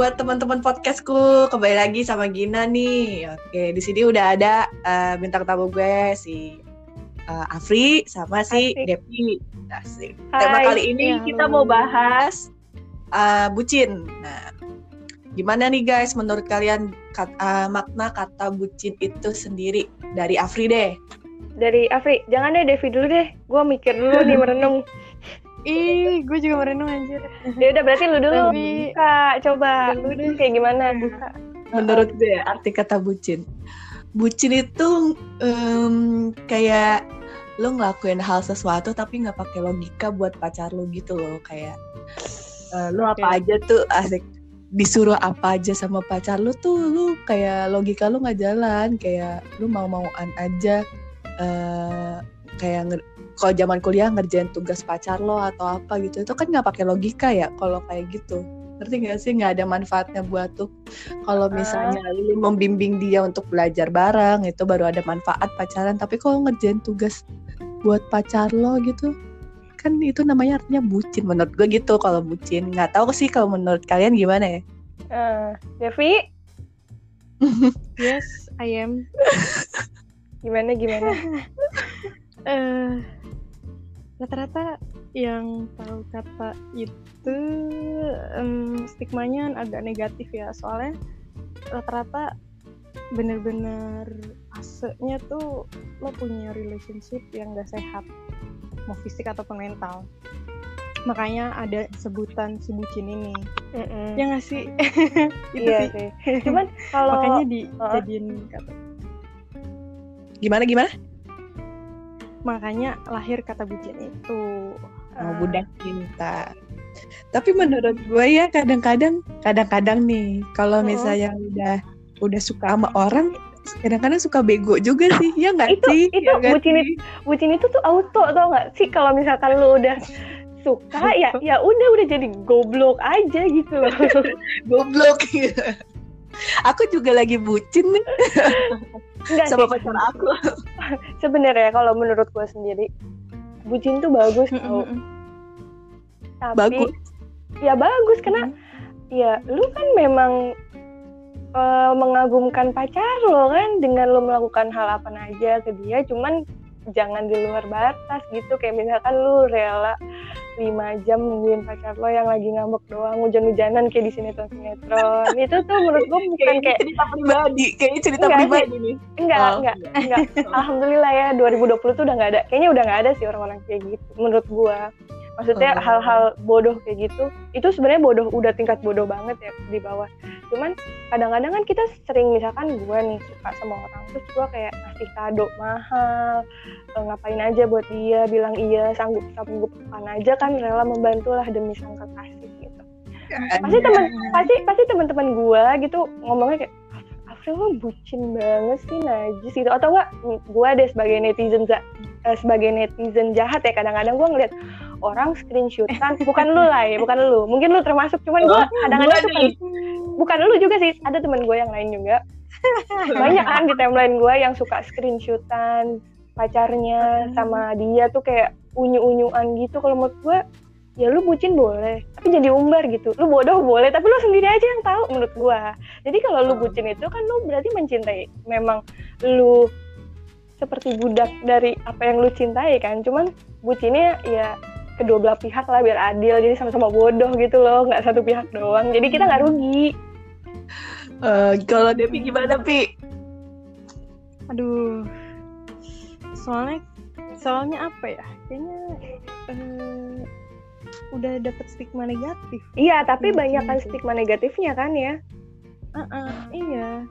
buat teman-teman podcastku, kembali lagi sama Gina nih. Oke, di sini udah ada uh, bintang tamu gue si uh, Afri sama si Asik. Devi. Asik. Hai, Tema kali ini ya, kita mau bahas uh, bucin. Nah, gimana nih guys menurut kalian kat- uh, makna kata bucin itu sendiri dari Afri deh? Dari Afri, jangan deh Devi dulu deh. Gue mikir dulu nih merenung. Ih, gue juga merenung anjir. Ya udah berarti lu dulu. Tapi Kak, coba Dulu deh. kayak gimana buka. menurut gue arti kata bucin bucin itu em, kayak lo ngelakuin hal sesuatu tapi nggak pakai logika buat pacar lo gitu loh kayak eh, lo apa Oke. aja tuh asik disuruh apa aja sama pacar lo tuh lo kayak logika lo nggak jalan kayak lo mau mauan aja eh kayak kalau zaman kuliah ngerjain tugas pacar lo atau apa gitu itu kan nggak pakai logika ya kalau kayak gitu. Ngerti nggak sih? Nggak ada manfaatnya buat tuh. Kalau misalnya lu membimbing dia untuk belajar bareng itu baru ada manfaat pacaran. Tapi kalau ngerjain tugas buat pacar lo gitu kan itu namanya artinya bucin menurut gue gitu kalau bucin. Nggak tahu sih kalau menurut kalian gimana ya? Eh, Devi, yes, I am. gimana gimana? Eh, rata-rata yang tahu kata itu em, stigmanya agak negatif ya, soalnya rata-rata bener-bener asenya tuh lo punya relationship yang gak sehat, mau fisik ataupun mental. Makanya ada sebutan si bucin ini. Mm-mm. Ya nggak sih? itu iya sih. sih. Cuman kalau Makanya dijadiin kata gimana gimana makanya lahir kata bucin itu mau Ah. budak cinta tapi menurut gue ya kadang-kadang kadang-kadang nih kalau misalnya udah udah suka sama orang kadang-kadang suka bego juga sih ya nggak Itu- sih itu Ya bucin sih? bucin itu tuh auto tau nggak sih kalau misalkan lu udah suka ya ya udah udah jadi goblok aja gitu loh. goblok aku juga lagi bucin nih Enggak sama sih. pacar aku Sebenarnya kalau menurut gue sendiri bucin tuh bagus tau. Tapi bagus? Ya bagus. Karena ya lu kan memang eh, mengagumkan pacar lo kan dengan lo melakukan hal apa aja ke dia. Cuman jangan di luar batas gitu. Kayak misalkan lu rela lima jam nungguin pacar lo yang lagi ngambek doang hujan-hujanan kayak di sinetron sinetron itu tuh menurut gue bukan kayaknya kayak cerita pribadi kayaknya cerita Enggak sih. pribadi nih enggak Oh. enggak enggak alhamdulillah ya 2020 tuh udah nggak ada kayaknya udah nggak ada sih orang-orang kayak gitu menurut gua maksudnya hal-hal bodoh kayak gitu itu sebenarnya bodoh udah tingkat bodoh banget ya di bawah. Cuman kadang-kadang kan kita sering misalkan gua nih suka sama orang terus gua kayak ngasih kado mahal eh, ngapain aja buat dia bilang iya sanggup sanggup apa aja kan rela membantu lah demi sang kekasih gitu. Pasti teman pasti pasti teman-teman gua gitu ngomongnya kayak April lo bucin banget sih najis gitu. Atau enggak gua deh sebagai netizen eh, sebagai netizen jahat ya kadang-kadang gua ngeliat orang screenshotan bukan lu lah ya bukan lu. Mungkin lu termasuk cuman gua kadang-kadang gua suka bukan lu juga sih ada teman gue yang lain juga. Banyak kan di timeline gue yang suka screenshotan pacarnya sama dia tuh kayak unyu-unyuan gitu. Kalau menurut gue ya lu bucin boleh tapi jadi umbar gitu. Lu bodoh boleh tapi lu sendiri aja yang tahu menurut gue jadi kalau lu bucin itu kan lu berarti mencintai memang lu seperti budak dari apa yang lu cintai kan. Cuman bucinnya ya kedua belah pihak lah biar adil. Jadi sama-sama bodoh gitu loh nggak satu pihak doang. Jadi kita nggak rugi. Eh, kalau Devi gimana Pi? Aduh. Soalnya soalnya apa ya? Kayaknya eh, udah dapet stigma negatif. Iya, tapi Bucin banyak kan itu. stigma negatifnya kan ya. Ah, iya.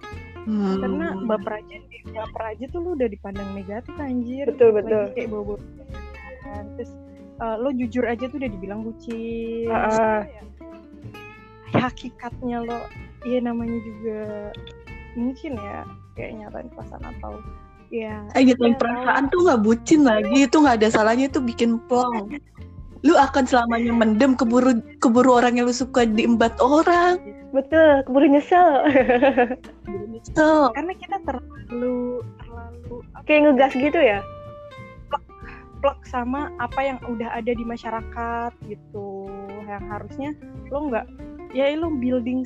Hmm. karena baper aja baper aja tuh lu udah dipandang negatif anjir. Betul, Lagi betul. kayak bawa terus eh, lo jujur aja tuh udah dibilang bucin. Ah. Ya, hakikatnya lo iya namanya juga mungkin ya kayak nyatain perasaan atau ya Eh nyatain ya, perasaan tuh nggak bucin lagi. Itu nggak ada salahnya itu bikin plong. Lu akan selamanya mendem keburu keburu orang yang lu suka diembat orang. Betul, keburu nyesel. so karena kita terlalu terlalu Kayak ngegas gitu ya. Plek sama apa yang udah ada di masyarakat gitu. Yang harusnya lo nggak ya lo building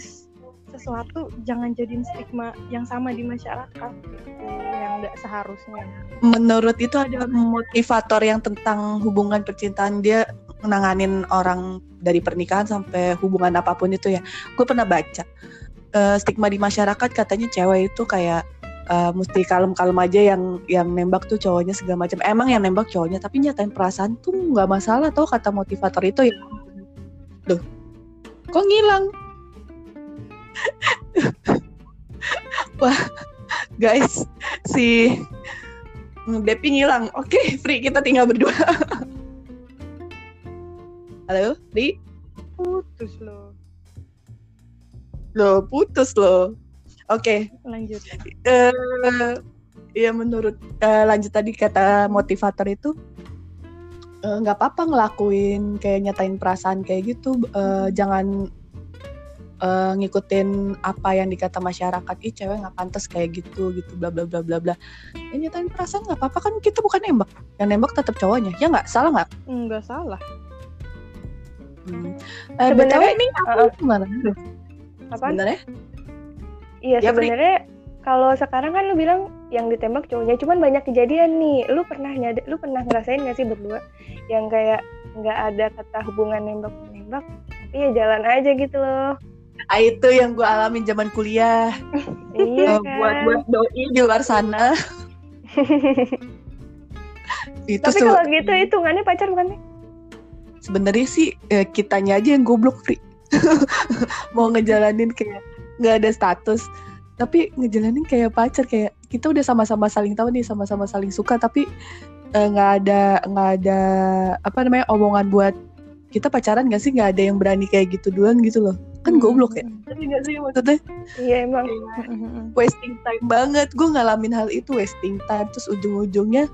sesuatu jangan jadiin stigma yang sama di masyarakat gitu yang nggak seharusnya. Menurut itu ada motivator yang tentang hubungan percintaan dia menanganin orang dari pernikahan sampai hubungan apa pun itu ya. Gue pernah baca uh, stigma di masyarakat katanya cewek itu kayak uh, mesti kalem-kalem aja yang yang nembak tuh cowoknya segala macam emang yang nembak cowoknya tapi nyatain perasaan tuh nggak masalah tuh kata motivator itu ya Duh, kok ngilang Wah, guys, si Depi ngilang. Oke, okay, Free, kita tinggal berdua. Halo, Free? Putus loh. Loh, putus loh. Oke. Okay. Lanjut. Uh, ya menurut uh, lanjut tadi kata motivator itu nggak uh, apa-apa ngelakuin kayak nyatain perasaan kayak gitu. Uh, jangan uh, ngikutin apa yang dikata masyarakat ih cewek nggak pantas kayak gitu gitu bla bla bla bla bla. Ya nyatain perasaan nggak apa-apa kan kita bukan nembak. Yang nembak tetap cowoknya ya nggak? Salah nggak? Nggak salah. Hmm. uh, sebenarnya ini aku uh, gimana? Apa sebenarnya iya ya, sebenarnya kalau sekarang kan lu bilang yang ditembak cowoknya cuman banyak kejadian nih. Lu pernah nyada, lu pernah ngerasain gak sih berdua yang kayak nggak ada kata hubungan nembak nembak tapi ya jalan aja gitu loh? Ah, itu yang gue alamin zaman kuliah. Iya kan? buat buat doi di luar sana. Itu tapi kalau gitu hitungannya pacar bukan sih sebenarnya sih eh, kitanya aja yang goblok free mau ngejalanin kayak nggak ada status. Tapi ngejalanin kayak pacar kayak kita udah sama-sama saling tahu nih sama-sama saling suka tapi eh, nggak uh, ada nggak ada apa namanya omongan buat kita pacaran gak sih? Nggak ada yang berani kayak gitu duluan gitu loh. Kan hmm. goblok ya. Tapi gak sih maksudnya? Iya emang. Wasting time banget. Gue ngalamin hal itu wasting time. Terus ujung-ujungnya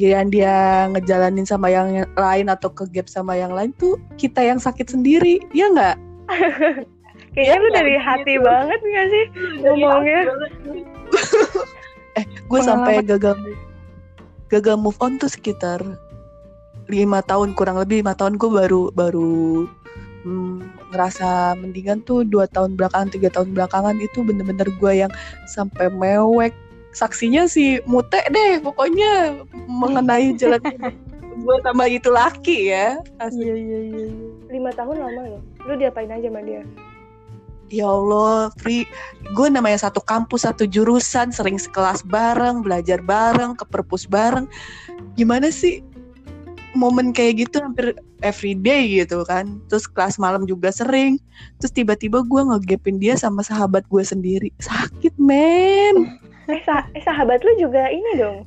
gian dia ngejalanin sama yang lain atau ke gap sama yang lain tuh kita yang sakit sendiri. Ya nggak kayaknya ya, lu dari hati gitu. banget gak sih ngomongnya? eh gue sampai gagal gagal move on tuh sekitar lima tahun kurang lebih lima tahun gue baru baru hmm, ngerasa mendingan tuh dua tahun belakangan tiga tahun belakangan itu bener-bener gue yang sampai mewek. Saksinya si mute deh pokoknya mengenai jalan gue sama itu laki ya iya, iya iya iya. Lima tahun lama loh. Lu diapain aja sama dia ya Allah, Free, gue namanya satu kampus, satu jurusan, sering sekelas bareng, belajar bareng, ke perpus bareng. Gimana sih momen kayak gitu hampir everyday gitu kan? Terus kelas malam juga sering. Terus tiba-tiba gue ngegepin dia sama sahabat gue sendiri. Sakit men. Eh, sah eh sahabat lu juga ini dong.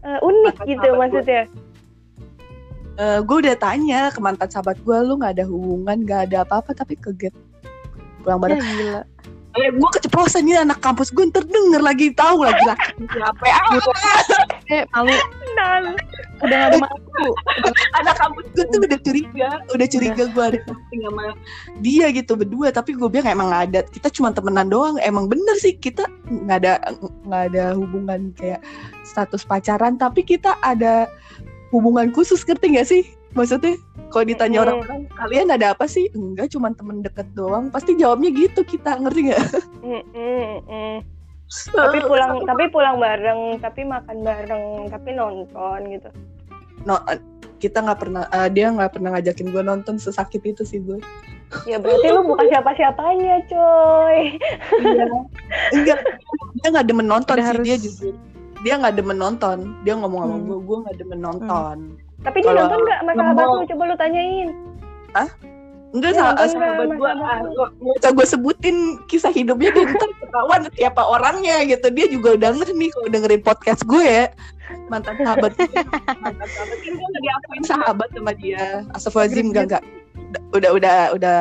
Uh, unik mantan gitu maksudnya. Uh, eh, gue udah tanya ke mantan sahabat gue lu nggak ada hubungan nggak ada apa-apa tapi kegep pulang bareng. Ya, gila. Eh, gue keceplosan nih anak kampus gue terdengar lagi tahu lagi laki siapa ya eh malu. Udah gak ada malu. Anak kampus gue tuh udah curiga. Udah. Curiga gue ada something sama dia gitu berdua tapi gue bilang emang gak ada. Kita cuma temenan doang. Emang bener sih kita nggak ada nggak ada hubungan kayak status pacaran. Tapi kita ada hubungan khusus ngerti gak sih maksudnya kalau ditanya orang-orang kalian ada apa sih? Enggak cuma temen deket doang. Pasti jawabnya gitu kita. Ngerti nggak? Tapi pulang tapi pulang bareng tapi makan bareng tapi nonton gitu. No kita nggak pernah uh, dia nggak pernah ngajakin gue nonton sesakit itu sih gue ya berarti lu bukan siapa-siapanya coy. Iya. enggak dia nggak demen nonton sih harus... dia jujur dia nggak demen nonton. Dia ngomong sama hmm. gue gue nggak demen nonton. Hmm tapi dia nonton nggak sama sahabat lu? Coba lu tanyain. Hah? Enggak sama sahabat gue Bisa gue sebutin kisah hidupnya dia ntar ketahuan siapa orangnya gitu. Dia juga denger nih kalau dengerin podcast gue. Ya Mantan sahabat Mantan sahabat kan gue diakuin sahabat sama dia. Astagfirullahaladzim enggak enggak. Udah udah udah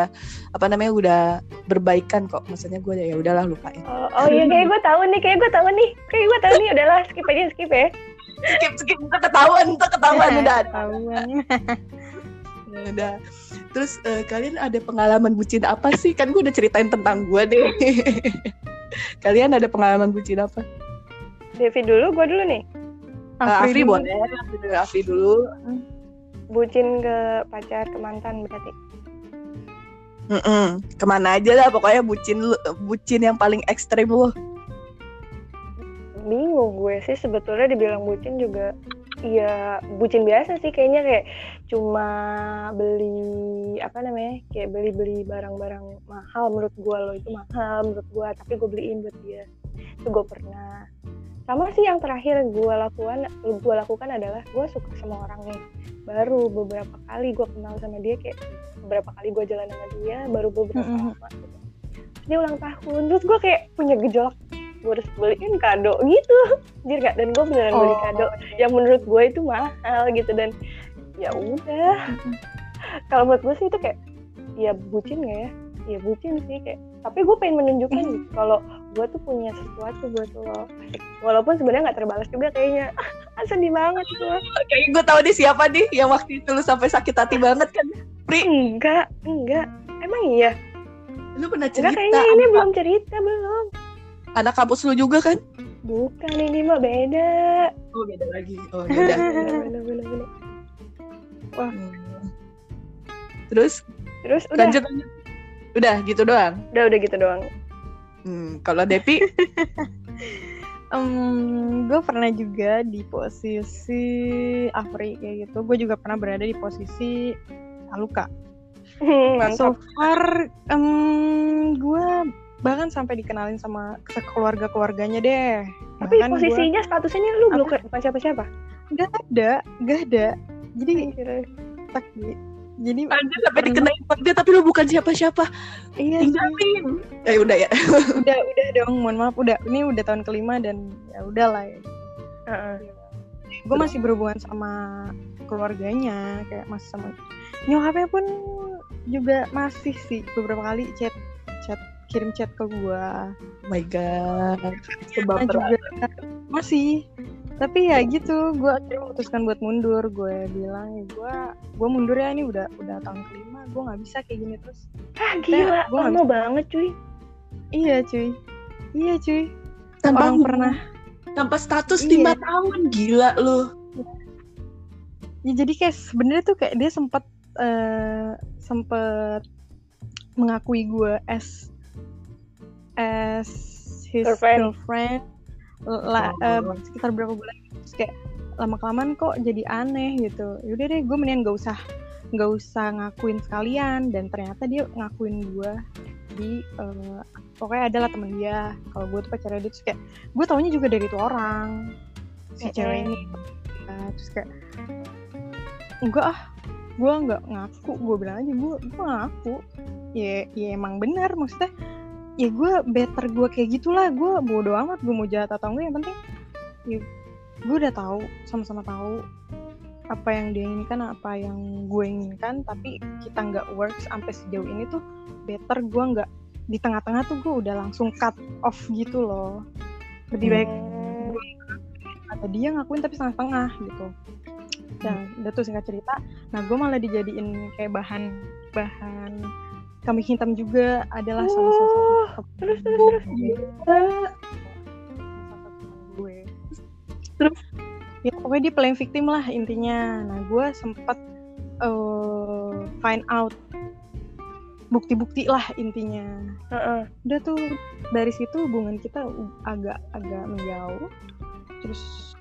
apa namanya udah berbaikan kok. Maksudnya gue ya udahlah lupain. Oh, oh iya kayak gue tahu nih kayak gue tahu nih. Kayak gue tahu nih udahlah skip aja skip ya skip skip itu ketahuan itu ketahuan udah. Ketahuan. Udah. Terus uh, kalian ada pengalaman bucin apa sih? Kan gue udah ceritain tentang gue deh. Kalian ada pengalaman bucin apa? Devi dulu gue dulu nih. Uh, Afri, Afri boleh Afri dulu. Bucin ke pacar ke mantan berarti? Mm-mm. Ke mana aja lah pokoknya bucin lu, bucin yang paling ekstrim lu. Bingung gue sih. Sebetulnya dibilang bucin juga ya bucin biasa sih kayaknya. Kayak cuma beli apa namanya kayak beli-beli barang-barang mahal menurut gue lo itu mahal menurut gue tapi gue beliin buat dia. Itu gue pernah. Sama sih yang terakhir gue lakukan gue lakukan adalah gue suka sama orang nih. Baru beberapa kali gue kenal sama dia kayak beberapa kali gue jalan sama dia baru beberapa Mm-mm. lama gitu. Dia ulang tahun terus gue kayak punya gejolak gue harus beliin kado gitu. Anjir gak? dan gue beneran beli Oh. kado. Yang menurut gue itu mahal gitu. Dan ya udah. Kalau menurut gue sih itu kayak ya bucin gak ya? Ya bucin sih kayak. Tapi gue pengen menunjukkan gitu kalau gue tuh punya sesuatu buat lo. Walaupun sebenarnya nggak terbalas juga kayaknya. Sedih banget gue Kayaknya gue tahu nih siapa nih yang waktu itu lu sampai sakit hati banget kan. Pri, enggak enggak. Emang iya? Lu pernah cerita enggak kayaknya ini apa- belum cerita belum anak kampus lu juga kan? bukan ini mah beda Oh beda lagi. Oh beda. bener, bener, bener, bener. Hmm. Terus terus udah lanjut lanjut. Udah gitu doang. udah udah gitu doang Hmm, kalau Depi Em, gue pernah juga di posisi Afri kayak gitu. Gue juga pernah berada di posisi Aluka. Hmm, So far, gue bahkan sampai dikenalin sama keluarga keluarganya deh. tapi Bahkan gua- posisinya statusnya lu belum bukan siapa siapa nggak ada, nggak ada. Jadi tak jadi Anjir sampai dikenain sama dia tapi lu bukan siapa-siapa. iya cuy. Tinggalin. Eh udah ya. udah udah dong mohon maaf udah ini udah tahun kelima dan ya udahlah ya. Heeh. gue masih berhubungan sama keluarganya kayak masih sama nyokapnya pun juga masih sih beberapa kali chat kirim chat ke gue Oh my god. Nah, juga masih. Tapi ya gitu gue akhirnya memutuskan buat mundur. Gue bilang ya gue gue mundur ya ini udah udah tahun kelima. Gue nggak bisa kayak gini terus. Ah gila. gua nggak lama banget cuy. Iya cuy. Iya cuy. Tanpa orang hubungan, pernah tanpa status Iya. lima tahun gila lu. ya jadi kayak sebenarnya tuh kayak dia sempat eh sempet mengakui gue as as his Girlfriend. girlfriend. La, eh, sekitar berapa bulan terus kayak lama kelamaan kok jadi aneh gitu. Yaudah deh gue mendingan gak usah nggak usah ngakuin sekalian. Dan ternyata dia ngakuin gue di eh, pokoknya adalah temen dia. Kalau gue tuh pacarnya dia terus kayak gue taunya juga dari itu orang. Si cewek ini. Ya, terus kayak enggak ah gue nggak ngaku. Gue bilang aja gue gue ngaku. Ya ya emang benar maksudnya ya gue better gue kayak gitulah gue bodo amat gue mau jahat atau enggak yang penting ya gue udah tahu sama-sama tahu apa yang dia inginkan apa yang gue inginkan tapi kita nggak works sampai sejauh ini tuh better gue nggak di tengah-tengah tuh gue udah langsung cut off gitu loh lebih baik Hmm. kata dia ngakuin tapi setengah-setengah gitu dan udah tuh singkat cerita nah gue malah dijadiin kayak bahan bahan kambing hitam juga adalah salah satu terus terus terus gue Terus? ya pokoknya dia playing victim lah intinya nah gue sempet eh, find out bukti-bukti lah intinya Heeh. udah tuh dari situ hubungan kita agak agak menjauh terus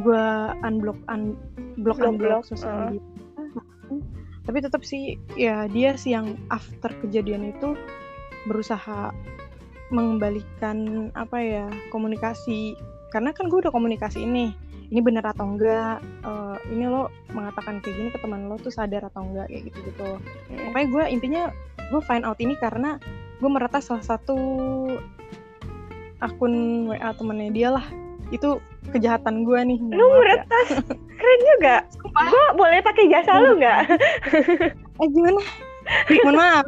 gue unblock un block Block, unblock block, sosial uh. media Hmm. Tapi tetap sih ya dia sih yang after kejadian itu berusaha mengembalikan apa ya komunikasi. Karena kan gue udah komunikasi ini ini bener atau enggak Eh, ini lo mengatakan kayak gini ke teman lo tuh sadar atau enggak kayak gitu gitu makanya gue intinya gue find out ini karena gue meretas salah satu akun WA temennya dia lah itu kejahatan gue nih lu Maaf ya. meretas keren juga. Gue boleh pakai jasa lu nggak? Eh gimana? Mohon maaf.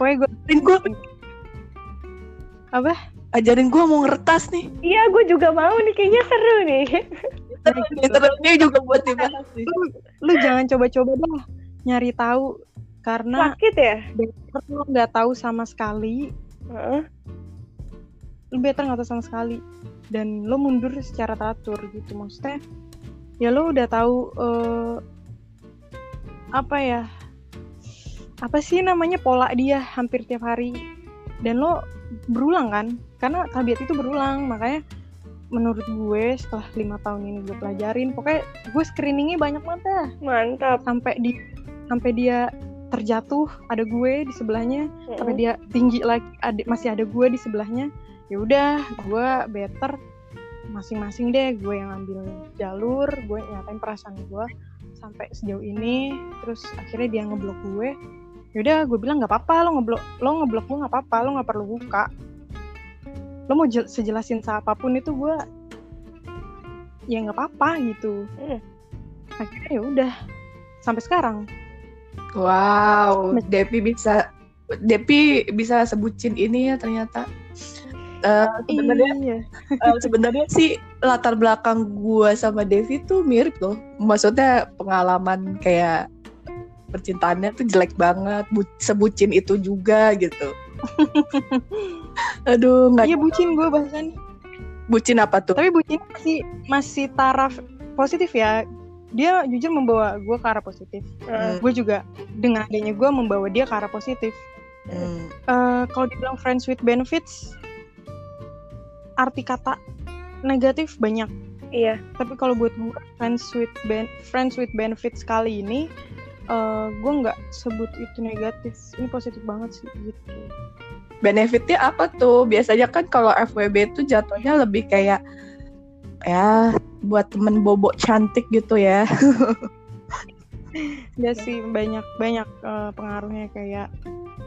Pokoknya gue Ajarin gue, apa? Ajarin gue mau ngeretas nih. iya gue juga mau nih. Kayaknya seru nih. Internetnya juga buat dibahas lu, lu jangan coba-coba dah nyari tahu karena sakit ya? better lo nggak tahu sama sekali. Heeh. lu better nggak tahu sama sekali dan lo mundur secara teratur gitu. Maksudnya ya lo udah tahu eh, apa ya apa sih namanya pola dia hampir tiap hari. Dan lo berulang kan karena tabiat itu berulang. Makanya menurut gue setelah lima tahun ini gue pelajarin pokoknya gue screeningnya banyak banget dah. Mantap. Sampai di sampai dia terjatuh ada gue di sebelahnya. Sampai dia tinggi lagi ada, masih ada gue di sebelahnya ya udah gue better masing-masing deh gue yang ambil jalur gue nyatain perasaan gue sampai sejauh ini. Terus akhirnya dia ngeblok gue. Yaudah gue bilang nggak apa-apa lo ngeblok lo ngeblok gue nggak apa-apa lo nggak perlu buka. Lo mau jel- sejelasin apa pun itu gue ya nggak apa-apa gitu. Hmm. akhirnya ya udah sampai sekarang. Wow, Depi bisa Depi bisa sebutin ini ya ternyata. Eh, sebenarnya iya eh, sebenarnya sih latar belakang gua sama Devi tuh mirip loh. Maksudnya pengalaman kayak percintaannya tuh jelek banget, bu- sebucin itu juga gitu. Aduh, nggak iya bucin gue bahasan bucin apa tuh? tapi bucin masih masih taraf positif ya dia jujur membawa gue ke arah positif Heeh. gue juga dengan adanya gue membawa dia ke arah positif Hmm. Eh, kalau dibilang friends with benefits arti kata negatif banyak iya tapi kalau buat gue friends with ben friends with benefits kali ini eh gue nggak sebut itu negatif ini positif banget sih gitu benefitnya apa tuh? Biasanya kan kalau FWB itu jatuhnya lebih kayak ya buat temen bobok cantik gitu ya. ya sih banyak banyak eh, pengaruhnya kayak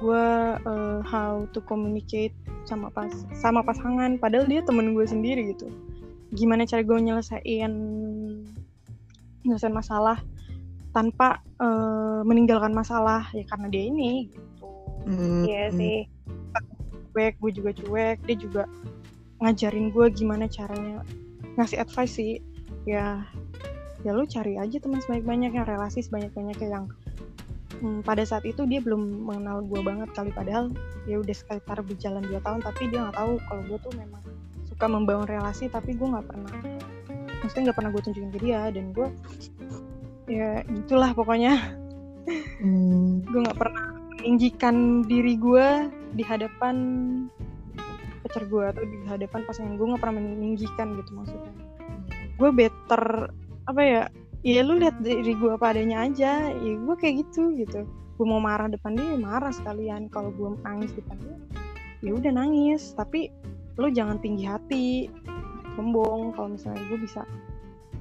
gue eh, how to communicate sama pas sama pasangan padahal dia temen gue sendiri gitu. Gimana cara gue nyelesain nyelesain masalah tanpa eh, meninggalkan masalah ya karena dia ini gitu. Hmm. iya sih. Cuek gue juga cuek dia juga ngajarin gue gimana caranya ngasih advice sih. Ya ya lu cari aja teman sebanyak-banyaknya relasi sebanyak-banyaknya yang hmm, pada saat itu dia belum mengenal gue banget kali. Padahal ya udah sekitar berjalan dua tahun tapi dia nggak tahu kalau gue tuh memang suka membangun relasi tapi gue nggak pernah maksudnya nggak pernah gue tunjukin ke dia. Dan gue ya gitulah pokoknya. Hmm. gue nggak pernah meninggikan diri gue di hadapan pacar gue atau di hadapan pasangan gue nggak pernah meninggikan gitu maksudnya. Gue better apa ya ya lu lihat diri gue apa adanya aja ya gue kayak gitu gitu. Gue mau marah depan dia ya marah sekalian. Kalau gue nangis depan dia ya udah nangis. Tapi lu jangan tinggi hati sombong. Kalau misalnya gue bisa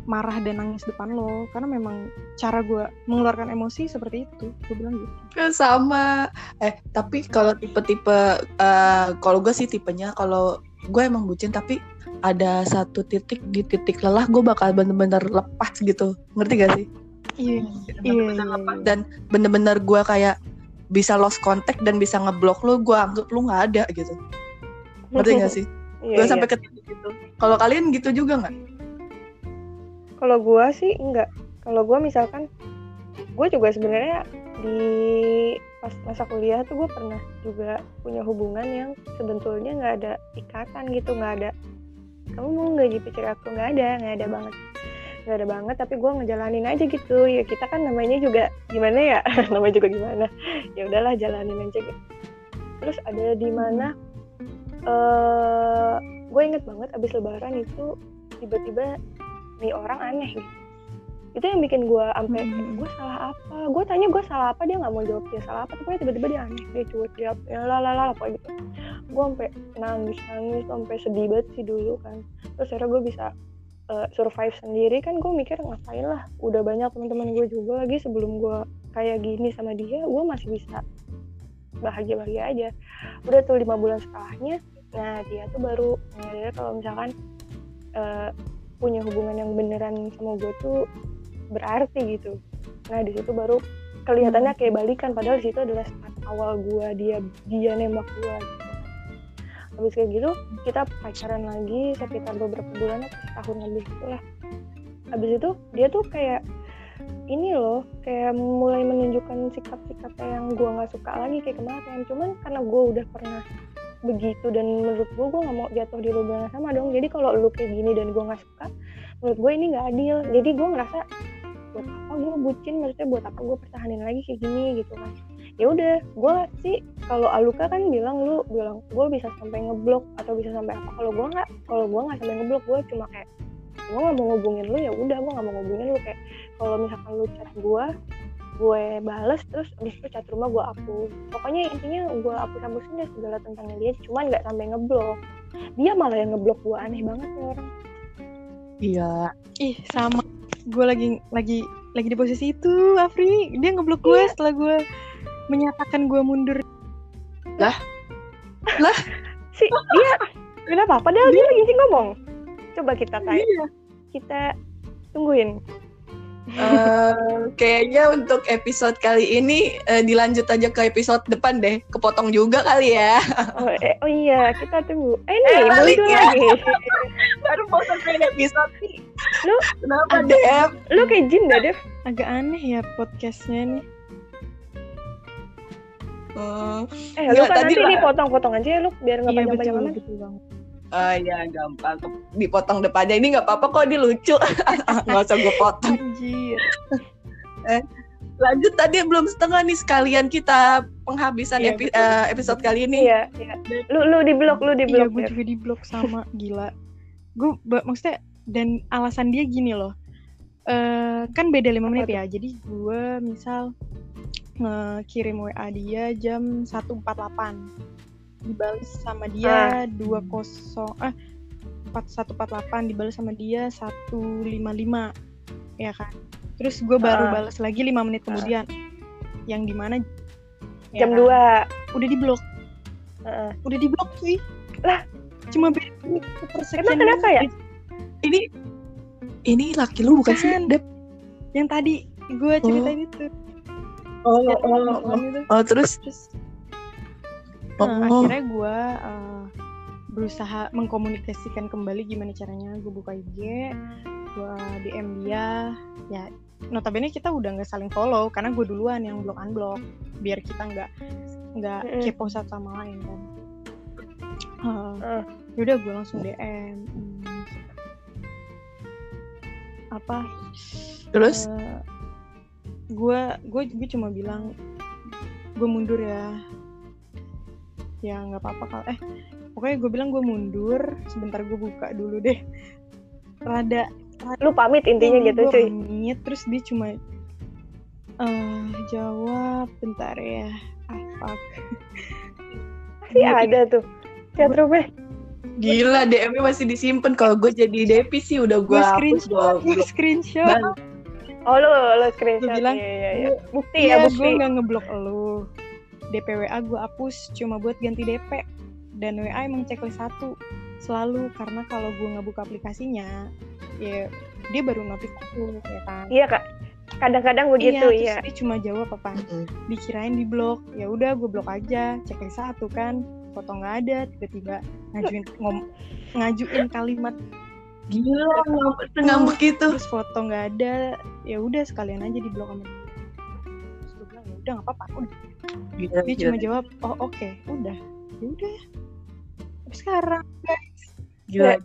marah dan nangis depan lo karena memang cara gue mengeluarkan emosi seperti itu. Gue bilang gitu. Ya, sama. Eh tapi kalau tipe-tipe eh, kalau gue sih tipenya kalau gue emang bucin tapi ada satu titik di titik lelah gue bakal bener-bener lepas gitu. Ngerti gak sih? Iya bener-bener iya, lepas. iya. dan bener-bener gue kayak bisa lost contact dan bisa ngeblok lo gue anggap lo nggak ada gitu. Ngerti gak sih? Iya, gue iya. sampai ke titik itu. Kalau kalian gitu juga nggak? Kalau gua sih enggak. Kalau gua misalkan gue juga sebenarnya di pas masa kuliah tuh gue pernah juga punya hubungan yang sebetulnya nggak ada ikatan gitu nggak ada kamu mau nggak jadi pacar aku? Nggak ada nggak ada banget. Nggak ada banget tapi gue ngejalanin aja gitu. Ya kita kan namanya juga gimana ya? Namanya juga gimana? Ya udahlah jalanin aja gitu. Terus ada di mana eh gue inget banget abis lebaran itu tiba-tiba nih orang aneh gitu itu yang bikin gue sampai Hmm. gue salah apa? Gue tanya gue salah apa dia nggak mau jawab dia salah apa tapi tiba-tiba dia aneh dia cuek dia ya lah lah lah apa gitu. Gue sampai nangis nangis sampai sedih banget sih dulu kan. Terus akhirnya gue bisa uh, survive sendiri kan gue mikir ngapain lah udah banyak teman-teman gue juga lagi sebelum gue kayak gini sama dia gue masih bisa bahagia bahagia aja. Udah tuh lima bulan setelahnya nah dia tuh baru menyadari kalau misalkan uh, punya hubungan yang beneran sama gue tuh berarti gitu. Nah di situ baru kelihatannya kayak balikan padahal di situ adalah start awal gue dia dia nembak gue gitu. Habis kayak gitu kita pacaran lagi sekitar beberapa bulan atau setahun lebih itulah habis itu dia tuh kayak ini loh kayak mulai menunjukkan sikap-sikap yang gue nggak suka lagi kayak kemarin. Cuman karena gue udah pernah begitu dan menurut gue gue nggak mau jatuh di lubang sama dong. Jadi kalau lu kayak gini dan gue nggak suka menurut gue ini nggak adil. Jadi gue ngerasa buat apa gue bucin maksudnya buat apa gue pertahanin lagi kayak gini gitu kan. Ya udah gue sih kalau Aluka kan bilang lu bilang gue bisa sampai ngeblok atau bisa sampai apa. Kalau gue nggak kalau gue nggak sampai ngeblok gue cuma kayak gue nggak mau ngubungin lu ya udah gue nggak mau ngubungin lu. Kayak kalau misalkan lu chat gue gue bales terus abis itu chat rumah gue hapus. Pokoknya intinya gue hapus hapusin deh segala tentangnya dia cuman nggak sampai ngeblok. Dia malah yang ngeblok gue aneh banget nih orang. Iya. ih sama gue lagi lagi lagi di posisi itu Afri. Dia ngeblok gue Iya. setelah gue menyatakan gue mundur. Si dia kenapa padahal dia lagi sih ngomong. Coba kita kayak Iya. kita tungguin Eh, kayaknya untuk episode kali ini eh, dilanjut aja ke episode depan deh. Kepotong juga kali ya. oh, eh, oh iya kita tunggu eh Eh, nih balik muncul ya. lagi Baru mau sampai episode nih. Lu kenapa ada- Dep? lu kayak jin dah Dev agak aneh ya podcastnya nih eh Nggak, lu kan tadi nanti lah. dipotong-potong aja ya lu biar nggak iya panjang-panjang banget oh ya gampang. Dipotong depannya ini nggak apa-apa kok, ini lucu. Nggak usah gue potong. anjir Lanjut tadi belum setengah nih sekalian kita penghabisan Iya, epi- betul. eh, episode kali ini. iya iya lu lu di blok lu di iya blok gue Dev. juga di blok sama gila gue maksudnya dan alasan dia gini loh eh kan beda lima menit ya jadi gue misal ngirim WA dia jam 1.48 dibalas sama dia 20 eh 4148 dibalas sama dia 155 ya kan terus gue baru Ah. balas lagi lima menit kemudian yang di mana ya jam kan, 2 udah di blok Heeh. udah di blok cuy Lah. cuma beda persekian Emang kenapa ya? Ini ini laki lu bukan sih, Bukan. Dep? yang tadi gue ceritain itu Oh, oh, oh. telepon itu. Oh, terus terus oh, nah, akhirnya gue uh, berusaha mengkomunikasikan kembali gimana caranya gue buka IG gue DM dia. Ya notabene kita udah nggak saling follow karena gue duluan yang blok unblock biar kita nggak nggak kepo satu sama lain kan. Uh, Uh. yaudah gue langsung DM Hmm. apa? Terus? Gue gue gue cuma bilang gue mundur ya ya nggak apa-apa kalau eh pokoknya gue bilang gue mundur. Sebentar gue buka dulu deh. Rada lu pamit intinya gitu gua cuy. pamit terus dia cuma eh jawab bentar ya ah fuck. Masih ada tuh. Chat rumah gila DM-nya masih disimpan. Kalau gue jadi Depi sih udah gue gue screenshot gue. gue screenshot. Bang, oh lu lu screenshot. Bilang, iya iya iya. Bukti ya gue bukti. nggak ngeblok lu DPWA gue hapus cuma buat ganti DP dan WA emang checklist satu selalu. Karena kalau gue nggak buka aplikasinya ya dia baru notif aku ya kan? Iya kak. Kadang-kadang begitu iya, iya. terus dia cuma jawab apa? Mm-mm. dikirain di blok. Ya udah gue blok aja. Checklist satu kan. Foto nggak ada tiba-tiba ngajuin ngom ngajuin kalimat. Gila, ngambek ngambek gitu. terus foto nggak ada. Ya udah sekalian aja di blok sama dia. Terus gue bilang ya udah nggak apa-apa udah Gila, dia gila. cuma jawab oh oke udah ya udah Tapi sekarang gila,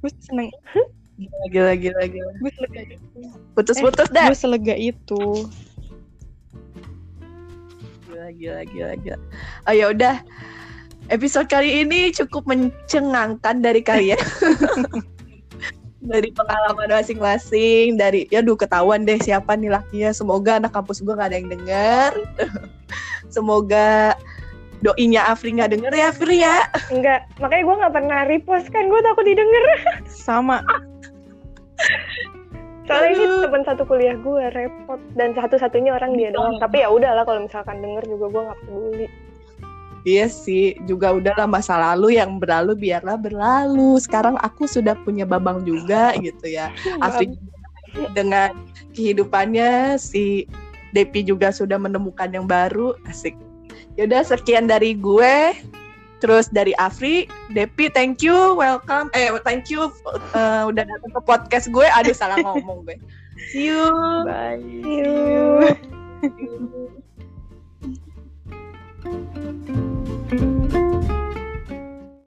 gue seneng gila, gila, gila, gila. gue selega itu Putus-putus dah. gue selega itu Gila, gila, gila, gila. Oh ya udah. Episode kali ini cukup mencengangkan dari kalian. dari pengalaman masing-masing, dari ya duh ketahuan deh siapa nih lakinya. Semoga anak kampus gue gak ada yang denger. Semoga doinya Afri nggak denger ya Afri ya. enggak makanya gue nggak pernah repost kan gue takut didengar sama soalnya ini Aduh. teman satu kuliah gue repot dan satu-satunya orang dia doang tapi ya udahlah kalau misalkan denger juga gue nggak peduli Iya sih, juga udahlah masa lalu yang berlalu biarlah berlalu. Sekarang aku sudah punya babang juga gitu ya. Afri dengan kehidupannya si Depi juga sudah menemukan yang baru. Asik. Yaudah sekian dari gue. Terus dari Afri, Depi, thank you, welcome. Eh, thank you uh, udah datang ke podcast gue. Aduh, salah ngomong gue. See you. bye See you. See you.